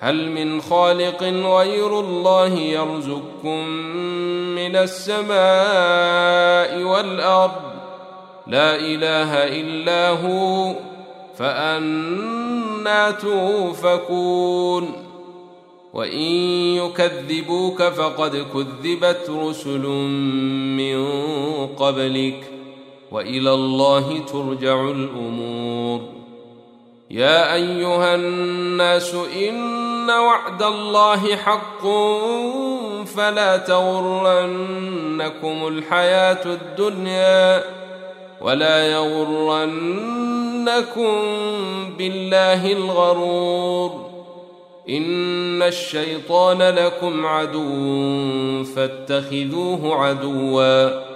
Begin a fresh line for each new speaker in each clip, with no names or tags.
هل من خالق غير الله يرزقكم من السماء والأرض؟ لا إله إلا هو فأنا توفكون. وإن يكذبوك فقد كذبت رسل من قبلك وإلى الله ترجع الأمور. يا أيها الناس إن وعد الله حق فلا تغرنكم الحياة الدنيا ولا يغرنكم بالله الغرور. إن الشيطان لكم عدو فاتخذوه عدوا.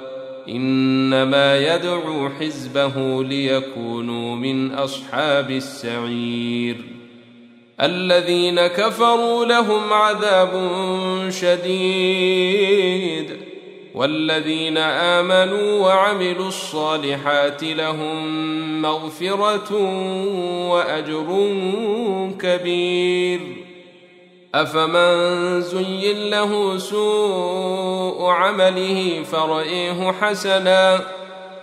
إنما يدعو حزبه ليكونوا من أصحاب السعير. الذين كفروا لهم عذاب شديد والذين آمنوا وعملوا الصالحات لهم مغفرة وأجر كبير. أفمن زين له سوء عمله فرئيه حسنا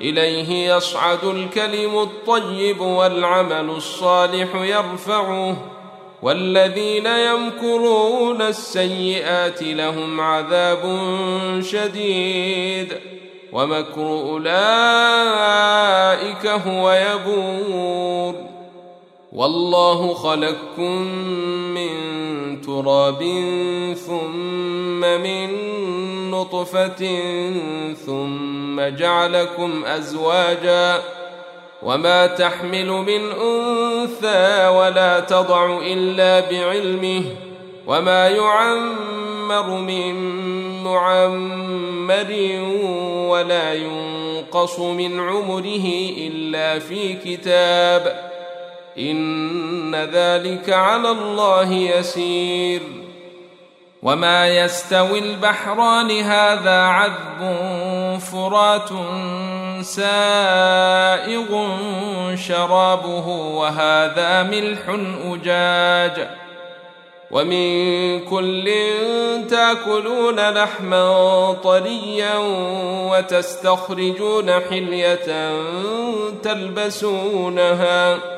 إليه يصعد الكلم الطيب والعمل الصالح يرفعه والذين يمكرون السيئات لهم عذاب شديد. ومكر أولئك هو يبور. والله خلقكم من تراب ثم من نطفة ثم جعلكم أزواجا وما تحمل من أنثى ولا تضع إلا بعلمه وما يعمر من معمر ولا ينقص من عمره إلا في كتاب إن ذلك على الله يسير وما يستوي البحران هذا عذب فرات سائغ شرابه وهذا ملح اجاج ومن كل تاكلون لحما طريا وتستخرجون حليه تلبسونها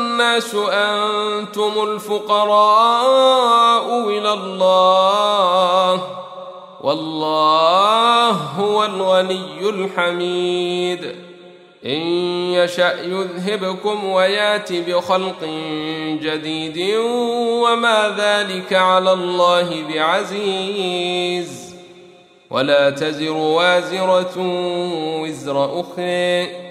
أنتم الفقراء إلى الله والله هو الغني الحميد. إن يشأ يذهبكم ويات بخلق جديد وما ذلك على الله بعزيز. ولا تزر وازرة وزر أخرى.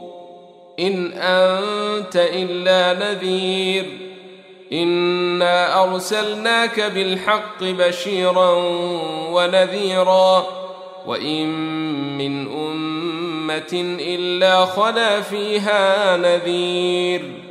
إن أنت إلا نذير. إنا أرسلناك بالحق بشيرا ونذيرا. وإن من أمة إلا خلا فيها نذير.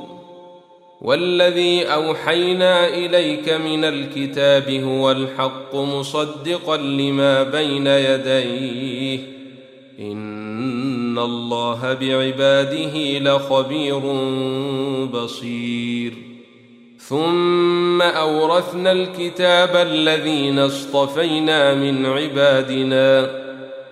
والذي أوحينا إليك من الكتاب هو الحق مصدقا لما بين يديه. إن الله بعباده لخبير بصير. ثم أورثنا الكتاب الذين اصطفينا من عبادنا.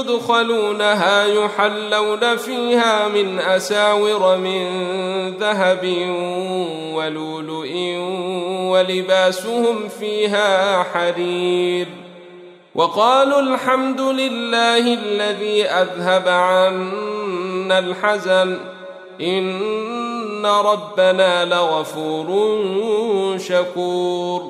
يدخلونها يحلون فيها من أساور من ذهب ولؤلؤ ولباسهم فيها حرير وقالوا الحمد لله الذي أذهب عنا الحزن إن ربنا لغفور شكور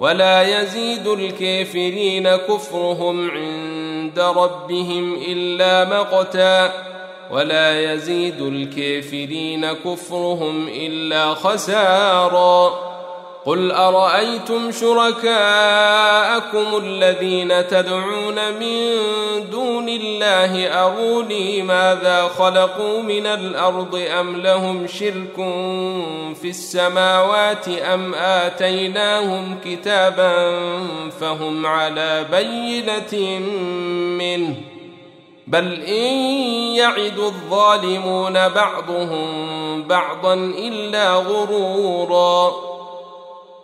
ولا يزيد الكافرين كفرهم عند ربهم إلا مقتا ولا يزيد الكافرين كفرهم إلا خسارا قل ارايتم شركاءكم الذين تدعون من دون الله اروني ماذا خلقوا من الأرض ام لهم شرك في السماوات ام اتيناهم كتابا فهم على بينه منه بل ان يعد الظالمون بعضهم بعضا الا غرورا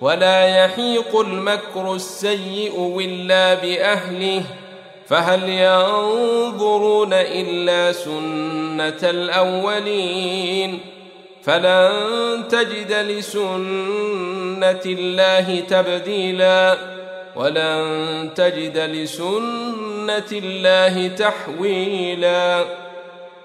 ولا يحيق المكر السيء إلا بأهله فهل ينظرون إلا سنة الأولين؟ فلن تجد لسنة الله تبديلا ولن تجد لسنة الله تحويلا.